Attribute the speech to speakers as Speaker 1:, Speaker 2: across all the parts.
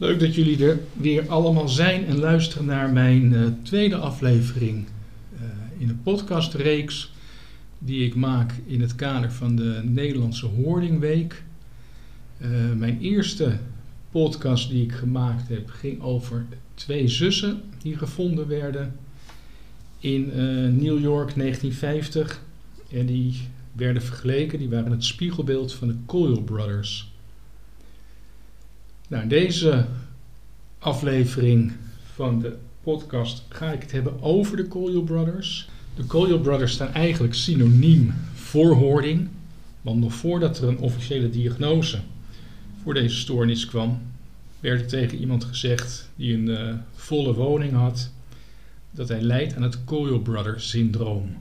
Speaker 1: Leuk dat jullie er weer allemaal zijn en luisteren naar mijn uh, tweede aflevering uh, in een podcastreeks die ik maak in het kader van de Nederlandse Hoordingweek. Uh, mijn eerste podcast die ik gemaakt heb ging over twee zussen die gevonden werden in New York 1950 en die werden vergeleken, die waren het spiegelbeeld van de Coyle Brothers. Nou, in deze aflevering van de podcast ga ik het hebben over de Collier Brothers. De Collier Brothers staan eigenlijk synoniem voor hoording, want nog voordat er een officiële diagnose voor deze stoornis kwam, werd er tegen iemand gezegd die een uh, volle woning had, dat hij lijdt aan het Collier Brothers syndroom.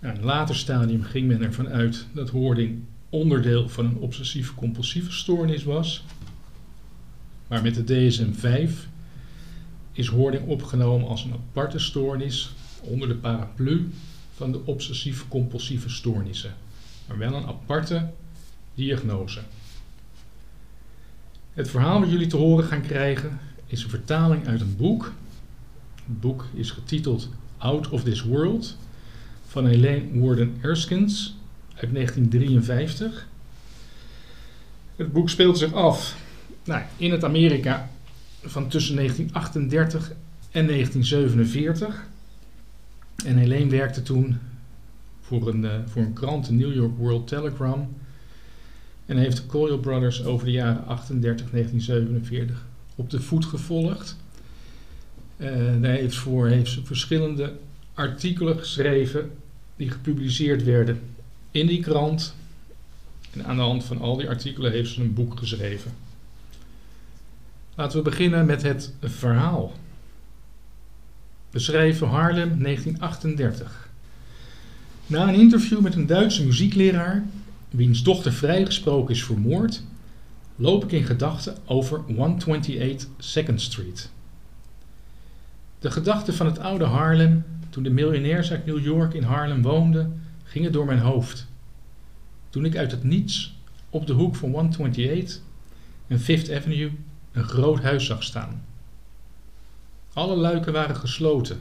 Speaker 1: Nou, in een later stadium ging men ervan uit dat hoording onderdeel van een obsessief-compulsieve stoornis was. Maar met de DSM-5 is hoording opgenomen als een aparte stoornis onder de paraplu van de obsessief-compulsieve stoornissen, maar wel een aparte diagnose. Het verhaal wat jullie te horen gaan krijgen is een vertaling uit een boek. Het boek is getiteld Out of This World van Helene Warden Erskines uit 1953. Het boek speelt zich af nou, in het Amerika van tussen 1938 en 1947. En Helene werkte toen voor een, uh, voor een krant, de New York World Telegram. En heeft de Collier Brothers over de jaren 38-1947 op de voet gevolgd. Uh, daar heeft, voor, heeft ze verschillende artikelen geschreven die gepubliceerd werden in die krant. En aan de hand van al die artikelen heeft ze een boek geschreven. Laten we beginnen met het verhaal. Beschreven Haarlem 1938. Na een interview met een Duitse muziekleraar, wiens dochter vrijgesproken is vermoord, loop ik in gedachten over 128 Second Street. De gedachten van het oude Haarlem, toen de miljonairs uit New York in Haarlem woonden, gingen door mijn hoofd. Toen ik uit het niets op de hoek van 128 en Fifth Avenue een groot huis zag staan. Alle luiken waren gesloten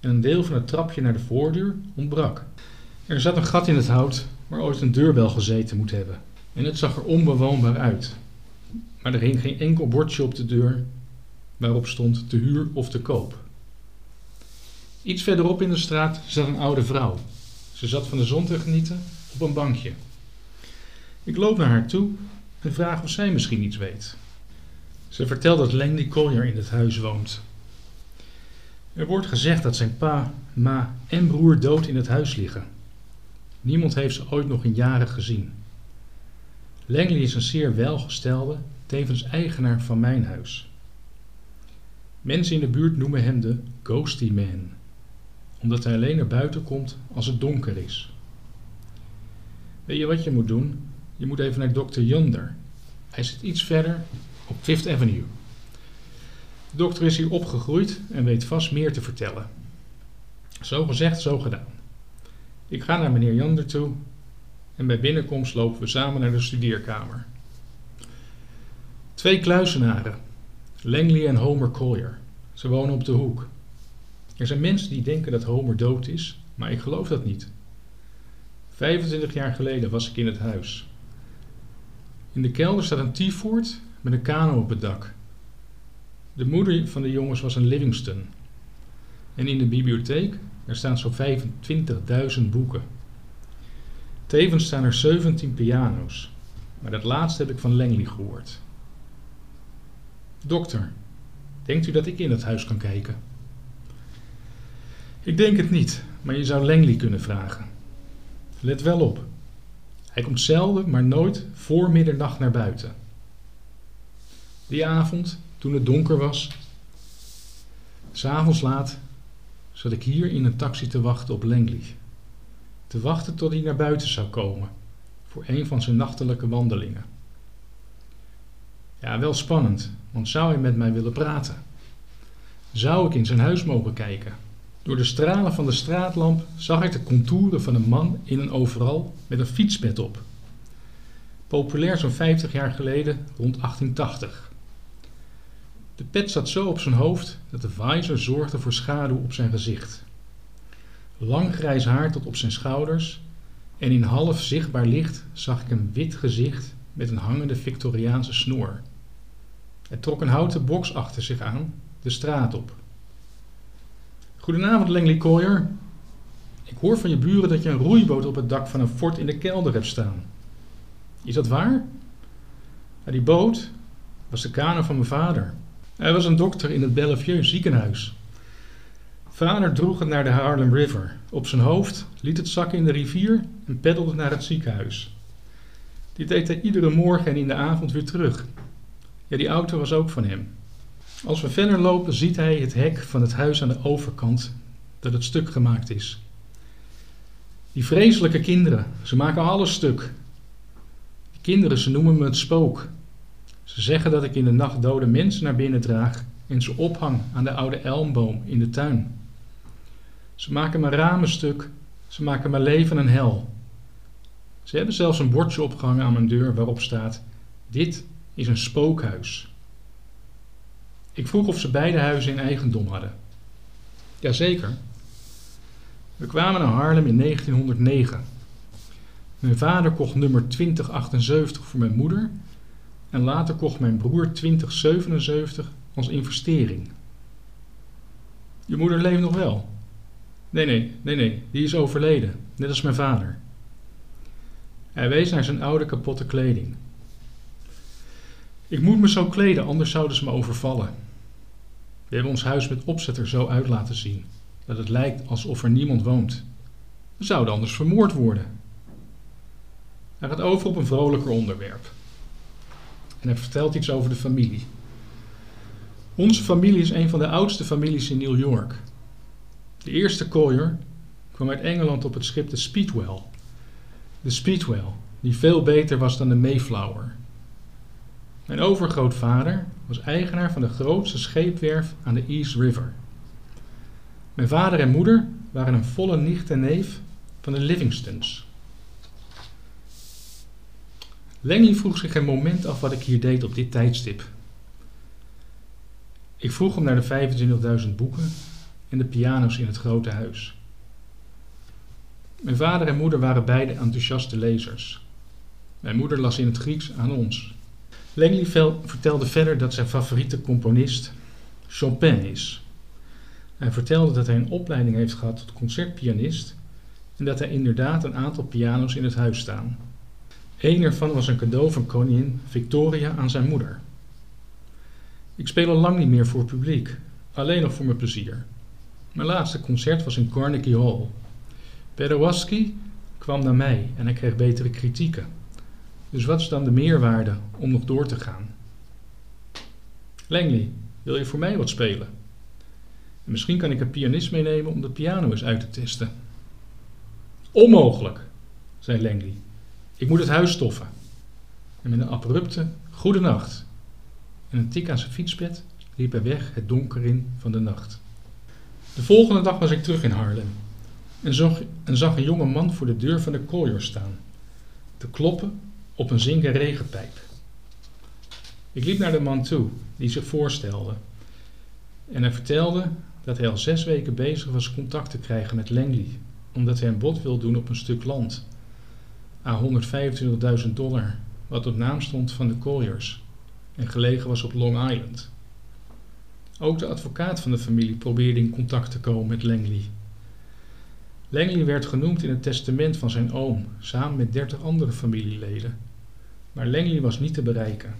Speaker 1: en een deel van het trapje naar de voordeur ontbrak. Er zat een gat in het hout waar ooit een deurbel gezeten moet hebben en het zag er onbewoonbaar uit. Maar er hing geen enkel bordje op de deur waarop stond te huur of te koop. Iets verderop in de straat zat een oude vrouw. Ze zat van de zon te genieten op een bankje. Ik loop naar haar toe en vraag of zij misschien iets weet. Ze vertelt dat Langley Collier in het huis woont. Er wordt gezegd dat zijn pa, ma en broer dood in het huis liggen. Niemand heeft ze ooit nog in jaren gezien. Langley is een zeer welgestelde, tevens eigenaar van mijn huis. Mensen in de buurt noemen hem de Ghosty Man, omdat hij alleen naar buiten komt als het donker is. Weet je wat je moet doen? Je moet even naar dokter Yonder. Hij zit iets verder op Fifth Avenue. De dokter is hier opgegroeid en weet vast meer te vertellen. Zo gezegd, zo gedaan. Ik ga naar meneer Jander toe en bij binnenkomst lopen we samen naar de studeerkamer. Twee kluizenaren, Langley en Homer Collier. Ze wonen op de hoek. Er zijn mensen die denken dat Homer dood is, maar ik geloof dat niet. 25 jaar geleden was ik in het huis. In de kelder staat een T-Ford met een kano op het dak. De moeder van de jongens was een Livingston. En in de bibliotheek, er staan zo'n 25.000 boeken. Tevens staan er 17 piano's. Maar dat laatste heb ik van Langley gehoord. Dokter, denkt u dat ik in het huis kan kijken? Ik denk het niet, maar je zou Langley kunnen vragen. Let wel op. Hij komt zelden, maar nooit voor middernacht naar buiten. Die avond, toen het donker was, s'avonds laat, zat ik hier in een taxi te wachten op Langley. Te wachten tot hij naar buiten zou komen voor een van zijn nachtelijke wandelingen. Ja, wel spannend, want zou hij met mij willen praten? Zou ik in zijn huis mogen kijken? Door de stralen van de straatlamp zag ik de contouren van een man in een overal met een fietspet op. populair zo'n 50 jaar geleden rond 1880. De pet zat zo op zijn hoofd dat de visor zorgde voor schaduw op zijn gezicht. Lang grijs haar tot op zijn schouders en in half zichtbaar licht zag ik een wit gezicht met een hangende Victoriaanse snoer. Hij trok een houten box achter zich aan, de straat op. Goedenavond, Langley Collier. Ik hoor van je buren dat je een roeiboot op het dak van een fort in de kelder hebt staan. Is dat waar? Ja, die boot was de kano van mijn vader. Hij was een dokter in het Bellevue ziekenhuis. Vader droeg het naar de Harlem River. Op zijn hoofd liet het zakken in de rivier en peddelde naar het ziekenhuis. Dit deed hij iedere morgen en in de avond weer terug. Ja, die auto was ook van hem. Als we verder lopen, ziet hij het hek van het huis aan de overkant dat het stuk gemaakt is. Die vreselijke kinderen, ze maken alles stuk. Die kinderen, ze noemen me het spook. Ze zeggen dat ik in de nacht dode mensen naar binnen draag en ze ophang aan de oude elmboom in de tuin. Ze maken mijn ramen stuk, ze maken mijn leven een hel. Ze hebben zelfs een bordje opgehangen aan mijn deur waarop staat: Dit is een spookhuis. Ik vroeg of ze beide huizen in eigendom hadden. Jazeker. We kwamen naar Haarlem in 1909. Mijn vader kocht nummer 2078 voor mijn moeder en later kocht mijn broer 2077 als investering. Je moeder leeft nog wel? Nee, nee, nee, nee, die is overleden, net als mijn vader. Hij wees naar zijn oude kapotte kleding. Ik moet me zo kleden, anders zouden ze me overvallen. We hebben ons huis met opzet er zo uit laten zien dat het lijkt alsof er niemand woont. We zouden anders vermoord worden. Hij gaat over op een vrolijker onderwerp. En hij vertelt iets over de familie. Onze familie is een van de oudste families in New York. De eerste Collier kwam uit Engeland op het schip de Speedwell. De Speedwell, die veel beter was dan de Mayflower. Mijn overgrootvader was eigenaar van de grootste scheepwerf aan de East River. Mijn vader en moeder waren een volle nicht en neef van de Livingstons. Langley vroeg zich een moment af wat ik hier deed op dit tijdstip. Ik vroeg hem naar de 25.000 boeken en de piano's in het grote huis. Mijn vader en moeder waren beide enthousiaste lezers. Mijn moeder las in het Grieks aan ons. Langley vertelde verder dat zijn favoriete componist Chopin is. Hij vertelde dat hij een opleiding heeft gehad tot concertpianist en dat er inderdaad een aantal piano's in het huis staan. Een ervan was een cadeau van koningin Victoria aan zijn moeder. Ik speel al lang niet meer voor publiek, alleen nog voor mijn plezier. Mijn laatste concert was in Carnegie Hall. Perowaski kwam naar mij en hij kreeg betere kritieken. Dus wat is dan de meerwaarde om nog door te gaan? Langley, wil je voor mij wat spelen? En misschien kan ik een pianist meenemen om de piano eens uit te testen. Onmogelijk, zei Langley. Ik moet het huis stoffen. En met een abrupte goedenacht en een tik aan zijn fietspet liep hij weg het donker in van de nacht. De volgende dag was ik terug in Haarlem en zag, en zag een jonge man voor de deur van de Collier staan, te kloppen op een zinken regenpijp. Ik liep naar de man toe, die zich voorstelde. En hij vertelde dat hij al zes weken bezig was contact te krijgen met Langley, omdat hij een bod wil doen op een stuk land. aan 125.000 dollar, wat op naam stond van de Colliers en gelegen was op Long Island. Ook de advocaat van de familie probeerde in contact te komen met Langley. Langley werd genoemd in het testament van zijn oom, samen met 30 andere familieleden. Maar Langley was niet te bereiken.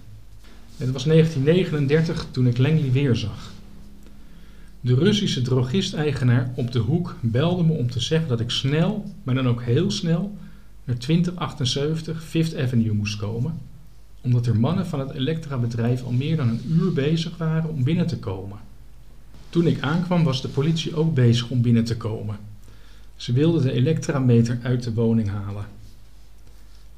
Speaker 1: Het was 1939 toen ik Langley weer zag. De Russische drogist-eigenaar op de hoek belde me om te zeggen dat ik snel, maar dan ook heel snel, naar 2078 Fifth Avenue moest komen, omdat er mannen van het Elektra-bedrijf al meer dan een uur bezig waren om binnen te komen. Toen ik aankwam was de politie ook bezig om binnen te komen. Ze wilden de elektrameter uit de woning halen.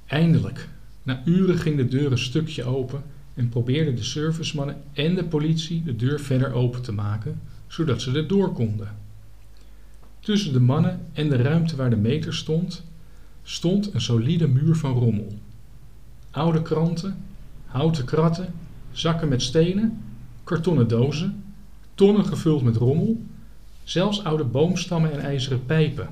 Speaker 1: Eindelijk, na uren ging de deur een stukje open en probeerden de servicemannen en de politie de deur verder open te maken, zodat ze er door konden. Tussen de mannen en de ruimte waar de meter stond, stond een solide muur van rommel. oude kranten, houten kratten, zakken met stenen, kartonnen dozen, tonnen gevuld met rommel, zelfs oude boomstammen en ijzeren pijpen.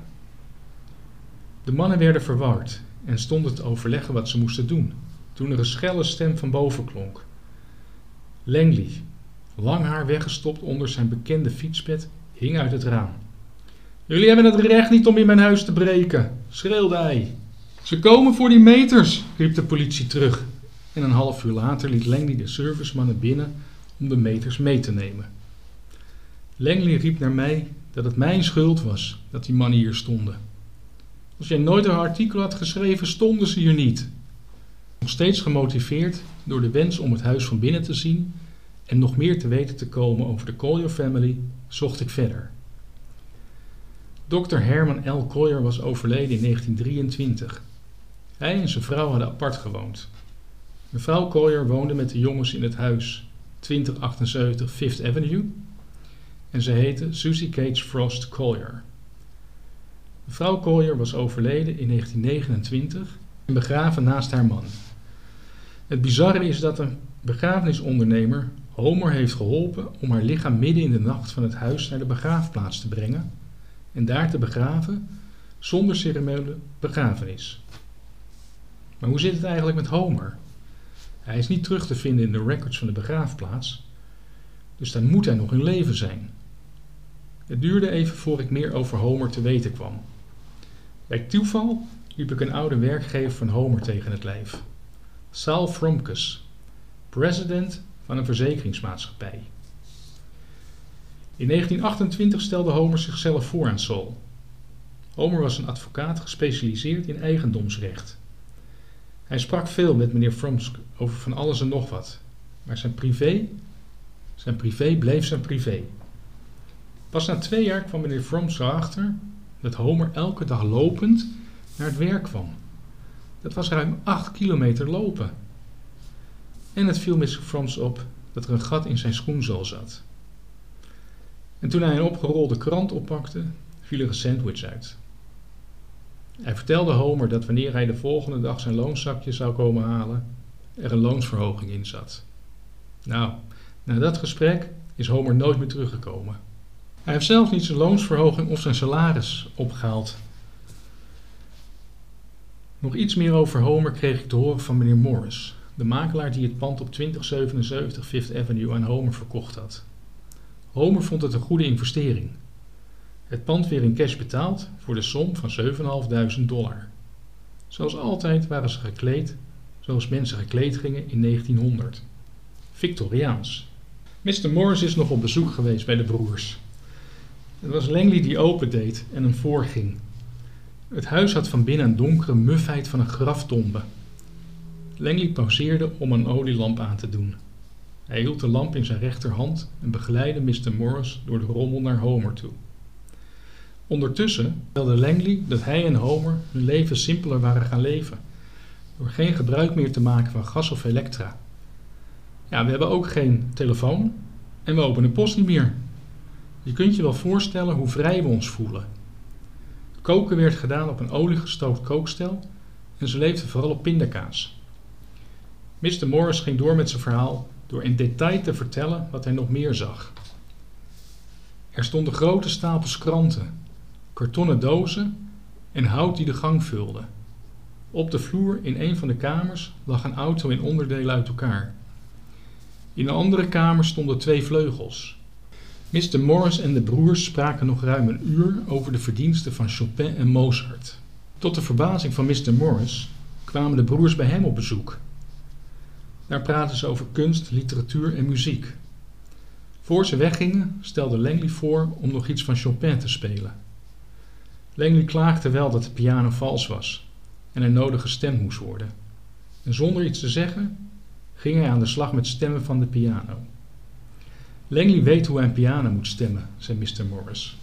Speaker 1: De mannen werden verward en stonden te overleggen wat ze moesten doen, toen er een schelle stem van boven klonk. Langley, lang haar weggestopt onder zijn bekende fietspet, hing uit het raam. Jullie hebben het recht niet om in mijn huis te breken, schreeuwde hij. Ze komen voor die meters, riep de politie terug. En een half uur later liet Langley de servicemannen binnen om de meters mee te nemen. Langley riep naar mij dat het mijn schuld was dat die mannen hier stonden. Als jij nooit een artikel had geschreven, stonden ze hier niet. Nog steeds gemotiveerd door de wens om het huis van binnen te zien en nog meer te weten te komen over de Collier family, zocht ik verder. Dr. Herman L. Collier was overleden in 1923. Hij en zijn vrouw hadden apart gewoond. Mevrouw Collier woonde met de jongens in het huis 2078 Fifth Avenue en ze heette Susie Cage Frost Collier. Mevrouw Collier was overleden in 1929 en begraven naast haar man. Het bizarre is dat een begrafenisondernemer Homer heeft geholpen om haar lichaam midden in de nacht van het huis naar de begraafplaats te brengen en daar te begraven zonder ceremoniële begrafenis. Maar hoe zit het eigenlijk met Homer? Hij is niet terug te vinden in de records van de begraafplaats, dus dan moet hij nog in leven zijn. Het duurde even voor ik meer over Homer te weten kwam. Bij toeval liep ik een oude werkgever van Homer tegen het lijf. Sal Fromkes, president van een verzekeringsmaatschappij. In 1928 stelde Homer zichzelf voor aan Saul. Homer was een advocaat gespecialiseerd in eigendomsrecht. Hij sprak veel met meneer Fromsk over van alles en nog wat, maar zijn privé, zijn privé bleef zijn privé. Pas na twee jaar kwam meneer Fromsk erachter dat Homer elke dag lopend naar het werk kwam. Dat was ruim 8 kilometer lopen. En het viel Mr. Frans op dat er een gat in zijn schoenzool zat. En toen hij een opgerolde krant oppakte, viel er een sandwich uit. Hij vertelde Homer dat wanneer hij de volgende dag zijn loonzakje zou komen halen, er een loonsverhoging in zat. Nou, na dat gesprek is Homer nooit meer teruggekomen. Hij heeft zelfs niet zijn loonsverhoging of zijn salaris opgehaald. Nog iets meer over Homer kreeg ik te horen van meneer Morris, de makelaar die het pand op 2077 Fifth Avenue aan Homer verkocht had. Homer vond het een goede investering. Het pand weer in cash betaald voor de som van 7.500 dollar. Zoals altijd waren ze gekleed zoals mensen gekleed gingen in 1900. Victoriaans. Mr. Morris is nog op bezoek geweest bij de broers. Het was Langley die opendeed en hem voorging. Het huis had van binnen een donkere mufheid van een graftombe. Langley pauzeerde om een olielamp aan te doen. Hij hield de lamp in zijn rechterhand en begeleidde Mr. Morris door de rommel naar Homer toe. Ondertussen vertelde Langley dat hij en Homer hun leven simpeler waren gaan leven, door geen gebruik meer te maken van gas of elektra. Ja, we hebben ook geen telefoon en we openen post niet meer. Je kunt je wel voorstellen hoe vrij we ons voelen. Koken werd gedaan op een oliegestoofd kookstel en ze leefden vooral op pindakaas. Mr. Morris ging door met zijn verhaal door in detail te vertellen wat hij nog meer zag. Er stonden grote stapels kranten, kartonnen dozen en hout die de gang vulde. Op de vloer in een van de kamers lag een auto in onderdelen uit elkaar. In een andere kamer stonden twee vleugels. Mr. Morris en de broers spraken nog ruim een uur over de verdiensten van Chopin en Mozart. Tot de verbazing van Mr. Morris kwamen de broers bij hem op bezoek. Daar praten ze over kunst, literatuur en muziek. Voor ze weggingen stelde Langley voor om nog iets van Chopin te spelen. Langley klaagde wel dat de piano vals was en er nodig gestemd moest worden. En zonder iets te zeggen ging hij aan de slag met stemmen van de piano. Langley weet hoe hij een piano moet stemmen, zei Mr. Morris.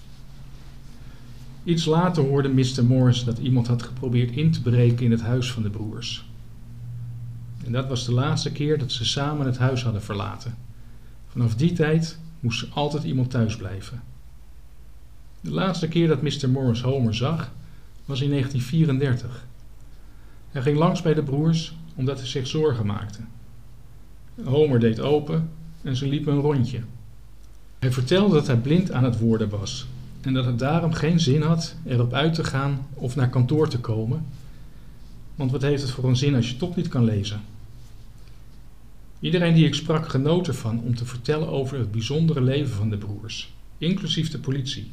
Speaker 1: Iets later hoorde Mr. Morris dat iemand had geprobeerd in te breken in het huis van de broers. En dat was de laatste keer dat ze samen het huis hadden verlaten. Vanaf die tijd moest er altijd iemand thuis blijven. De laatste keer dat Mr. Morris Homer zag was in 1934. Hij ging langs bij de broers, omdat hij zich zorgen maakte. Homer deed open en ze liepen een rondje. Hij vertelde dat hij blind aan het worden was en dat het daarom geen zin had erop uit te gaan of naar kantoor te komen, want wat heeft het voor een zin als je toch niet kan lezen? Iedereen die ik sprak genoot ervan om te vertellen over het bijzondere leven van de broers, inclusief de politie.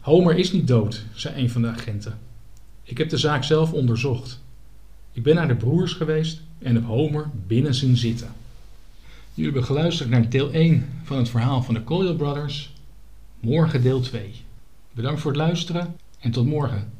Speaker 1: Homer is niet dood, zei een van de agenten. Ik heb de zaak zelf onderzocht. Ik ben naar de broers geweest en heb Homer binnen zien zitten. Jullie hebben geluisterd naar deel 1 van het verhaal van de Collier Brothers. Morgen deel 2. Bedankt voor het luisteren en tot morgen.